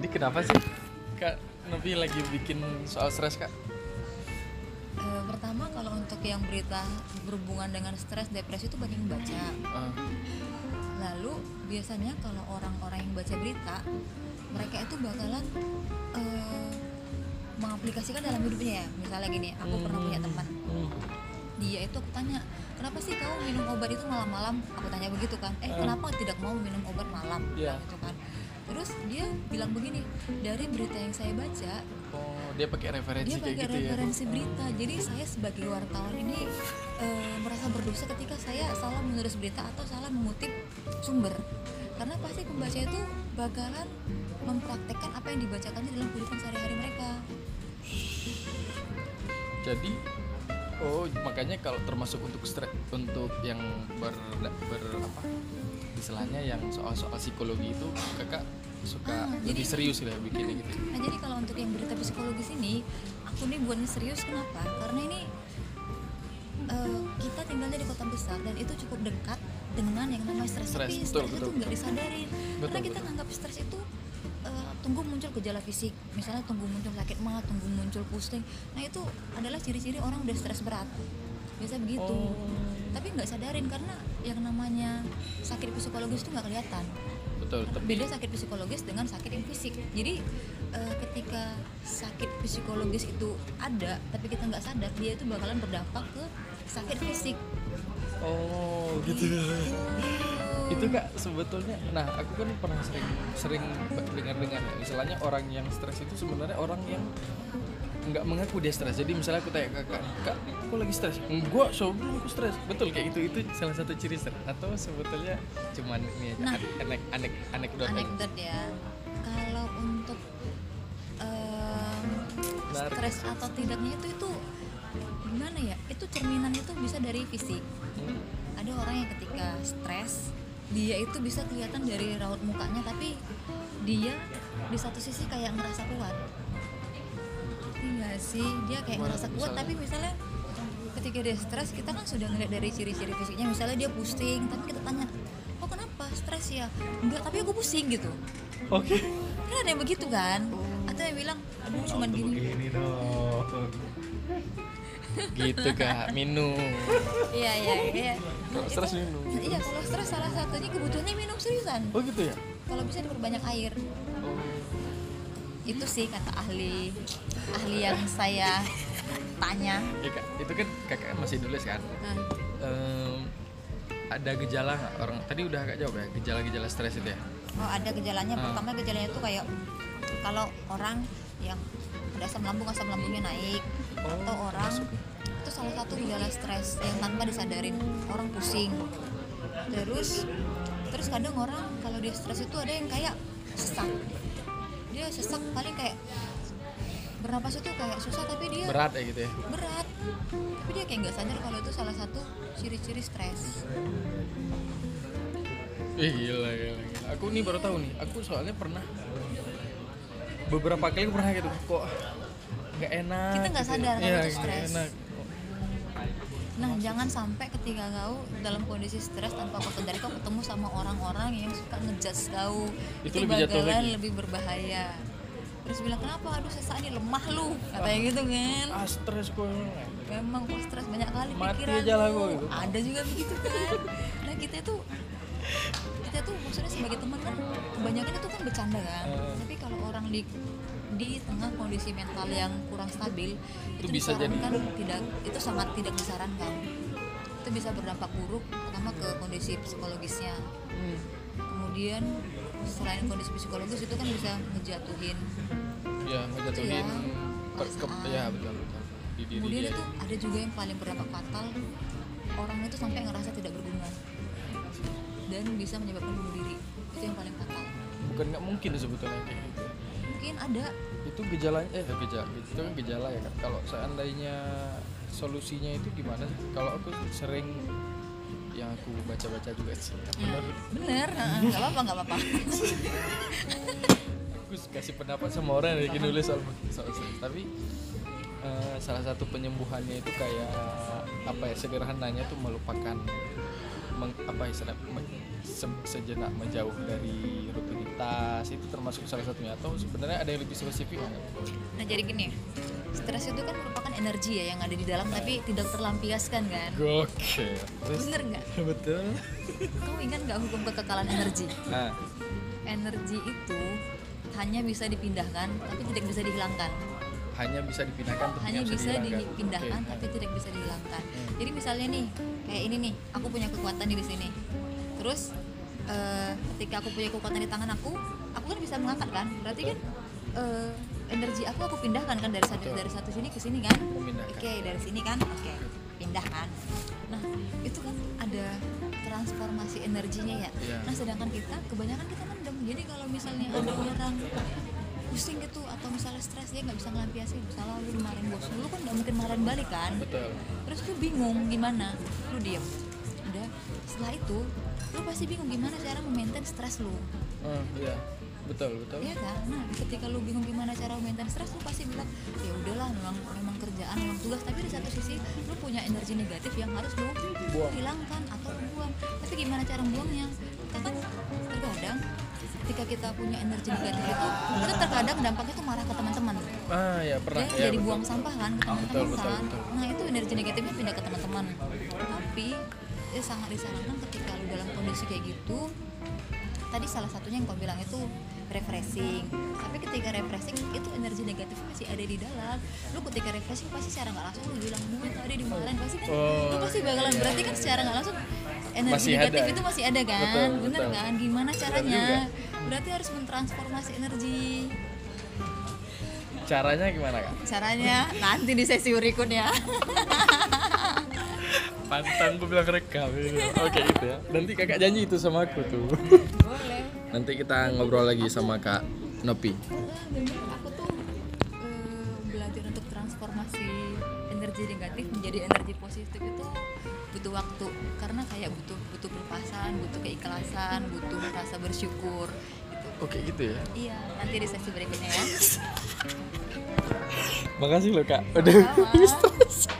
jadi kenapa sih kak Novi lagi bikin soal stres kak? Eh, pertama kalau untuk yang berita berhubungan dengan stres depresi itu banyak yang baca. Ah, lalu biasanya kalau orang-orang yang baca berita mereka itu bakalan eh, mengaplikasikan dalam hidupnya ya. Misalnya gini aku pernah punya teman. Hmm. dia itu aku tanya kenapa sih kamu minum obat itu malam-malam? Aku tanya begitu kan. Eh Hmm. kenapa tidak mau minum obat malam? Iya. gitu kan terus dia bilang begini dari berita yang saya baca oh dia pakai referensi dia pakai gitu ya? referensi berita. Jadi saya sebagai wartawan ini eh, merasa berdosa ketika saya salah menulis berita atau salah mengutip sumber. Karena pasti pembaca itu bakalan mempraktekkan apa yang dibacakannya dalam kehidupan sehari-hari mereka. Jadi oh makanya kalau termasuk untuk stres untuk yang ber, ber apa istilahnya yang soal-soal psikologi itu kakak suka Ah, lebih jadi- serius lah bikinnya gitu Nah jadi kalau untuk yang berita psikologis ini, aku nih buatnya serius kenapa? Karena ini eh, kita tinggalnya di kota besar dan itu cukup dekat dengan yang namanya stres. Stres, Tapi betul, stres itu betul. nggak disadarin. Karena Betul, kita betul. nganggap stres itu eh, tunggu muncul gejala fisik, misalnya tunggu muncul sakit mah, tunggu muncul pusing. Nah itu adalah ciri-ciri orang udah stres berat. Biasa begitu. Oh. Tapi nggak sadarin karena yang namanya sakit psikologis itu nggak kelihatan betul tapi beda sakit psikologis dengan sakit yang fisik. Jadi eh, ketika sakit psikologis itu ada tapi kita nggak sadar dia itu bakalan berdampak ke sakit fisik. Oh gitu. Itu kak sebetulnya nah aku kan pernah sering sering dengar dengar misalnya orang yang stres itu sebenarnya orang yang nggak mengaku dia stres. Jadi misalnya aku tanya kakak kak aku lagi stres. Enggak sebelum aku stres. Betul kayak gitu. Itu salah satu ciri stres. Atau sebetulnya cuman ini aja Nah. anek anek anekdot anekdot ya. Kalau untuk Menarik. stres atau tidaknya itu itu gimana ya? Itu cerminan itu bisa dari fisik. Hmm. ada orang yang ketika stres dia itu bisa kelihatan dari raut mukanya tapi dia di satu sisi kayak ngerasa kuat iya sih dia kayak Gimana ngerasa kuat tapi misalnya ketika dia stres kita kan sudah ngeliat dari ciri-ciri fisiknya. Misalnya dia pusing tapi kita tanya oh kenapa? Stres ya? Enggak tapi aku pusing gitu. Oke. Kan ada yang begitu kan? Atau yang bilang aduh cuman gini. begini dong. Gitu kak. Minum. Iya iya iya. Kalau stres minum. iya kalau stres salah satunya kebutuhannya minum seriusan. Oh gitu ya? Kalau bisa diperbanyak air. Oh. Itu sih kata ahli ahli yang saya tanya. Ya, Kak, itu kan kakak masih nulis kan? Nah, Em, ada gejala nggak? Orang tadi udah agak jawab ya gejala-gejala stres itu ya? Oh ada gejalanya. Ah. pertama gejalanya itu kayak kalau orang yang ada asam lambung asam lambungnya naik. Oh, atau orang masuk. itu salah satu gejala stres yang tanpa disadarin. Orang pusing. Terus terus kadang orang kalau dia stres itu ada yang kayak sesak dia sesak paling kayak bernapas itu kayak susah tapi dia berat ya gitu ya berat tapi dia kayak nggak sadar kalau itu salah satu ciri-ciri stres Ih, gila, gila, gila. Aku nih baru tahu nih. Aku soalnya pernah beberapa kali pernah gitu kok nggak enak. Kita nggak gitu ya. sadar kalau Iya, itu stres. enak. Nah jangan sampai ketika kau dalam kondisi stres tanpa kau sadari kau ketemu sama orang-orang yang suka ngejudge kau Itu lebih bakalan lagi. lebih berbahaya terus bilang kenapa aduh sesak ini lemah lu katanya gitu kan Ah, stres kok. memang kok stres banyak kali Mati pikiran aja lah gitu. ada juga begitu kan nah kita tuh kita tuh maksudnya sebagai teman kan kebanyakan itu kan bercanda kan. Eh. tapi kalau orang di di tengah kondisi mental yang kurang stabil Itu itu, bisa jadi- tidak itu sangat tidak disarankan. Itu bisa berdampak buruk pertama ke kondisi psikologisnya. Hmm. kemudian selain kondisi psikologis itu kan bisa ngejatuhin Ya, ngejatuhin Iya, perasaan. ya betul betul. Di diri kemudian dia. itu ada juga yang paling berdampak fatal orang itu sampai ngerasa tidak berguna dan bisa menyebabkan bunuh diri itu yang paling fatal Bukan nggak mungkin sebetulnya kayak gitu. mungkin ada Itu gejalanya eh gejala itu kan gejala ya kan. Kalau seandainya solusinya itu gimana sih? Kalau aku sering yang aku baca-baca juga sih. ya Benar. bener heeh, nggak apa-apa nggak apa-apa aku kasih pendapat sama orang yang lagi nulis soal soal stres. tapi eh, salah satu penyembuhannya itu kayak apa ya sederhananya tuh melupakan meng, apa istilah me- se- sejenak menjauh dari rutinitas itu termasuk salah satunya. Atau sebenarnya ada yang lebih spesifik nah jadi gini stres itu kan merupakan energi ya yang ada di dalam tapi tidak terlampiaskan kan. Terus? Bener nggak? Betul. kamu ingat nggak hukum kekekalan energi? Nah, energi itu hanya bisa dipindahkan tapi tidak bisa dihilangkan hanya bisa dipindahkan tapi hanya bisa dipindahkan Oke. tapi tidak bisa dihilangkan. Hmm. jadi misalnya nih kayak ini nih aku punya kekuatan di sini. Terus eh, ketika aku punya kekuatan di tangan aku aku kan bisa mengangkat kan? Berarti kan eh, energi aku aku pindahkan kan dari satu Betul. dari satu sini ke sini kan? Oke dari sini kan? Oke pindah kan? Nah itu kan ada transformasi energinya ya. Iya. nah sedangkan kita kebanyakan kita mendem. Jadi kalau misalnya ada orang pusing gitu atau misalnya stres dia nggak bisa ngelampiasin misalnya lu dimarahin bos lu kan nggak mungkin marahin balik kan Betul. terus lu bingung gimana lu diem udah setelah itu lu pasti bingung gimana cara memaintain stres lu Oh, iya. Betul, betul. Iya kan? Nah, ketika lu bingung gimana cara maintain stres, lu pasti bilang, ya udahlah, memang memang kerjaan, memang tugas. Tapi di satu sisi, lu punya energi negatif yang harus lu Buang. hilangkan atau lu buang. Tapi gimana cara buangnya? Kita kan terkadang ketika kita punya energi negatif itu, kita terkadang dampaknya tuh marah ke teman-teman. Ah, ya pernah. Ya, ya, jadi betul. buang sampah kan ke teman-teman betul, kan. betul. Nah itu energi negatifnya pindah ke teman-teman. Tapi ya sangat disarankan ketika lu dalam kondisi kayak gitu. Tadi salah satunya yang kau bilang itu refreshing. Tapi ketika refreshing itu energi negatif masih ada di dalam. Lu ketika refreshing pasti secara nggak langsung lu bilang gue tadi dimarahin pasti kan. Oh, lu pasti bakalan iya. berarti kan secara nggak langsung energi Masih negatif ada. itu masih ada kan. Betul, Bener betul. kan? Gimana caranya? Berarti harus mentransformasi energi Caranya gimana, Kak? caranya nanti di sesi berikutnya Pantan gue bilang rekam gitu. Oke itu ya. Nanti kakak janji itu sama aku tuh. boleh Nanti kita ngobrol lagi sama Kak Nopi. aku tuh eh, belajar untuk transformasi energi negatif menjadi energi positif itu butuh waktu karena kayak butuh butuh pelepasan butuh keikhlasan butuh rasa bersyukur gitu Oke gitu ya. iya nanti di sesi berikutnya ya Makasih loh Kak. Udah.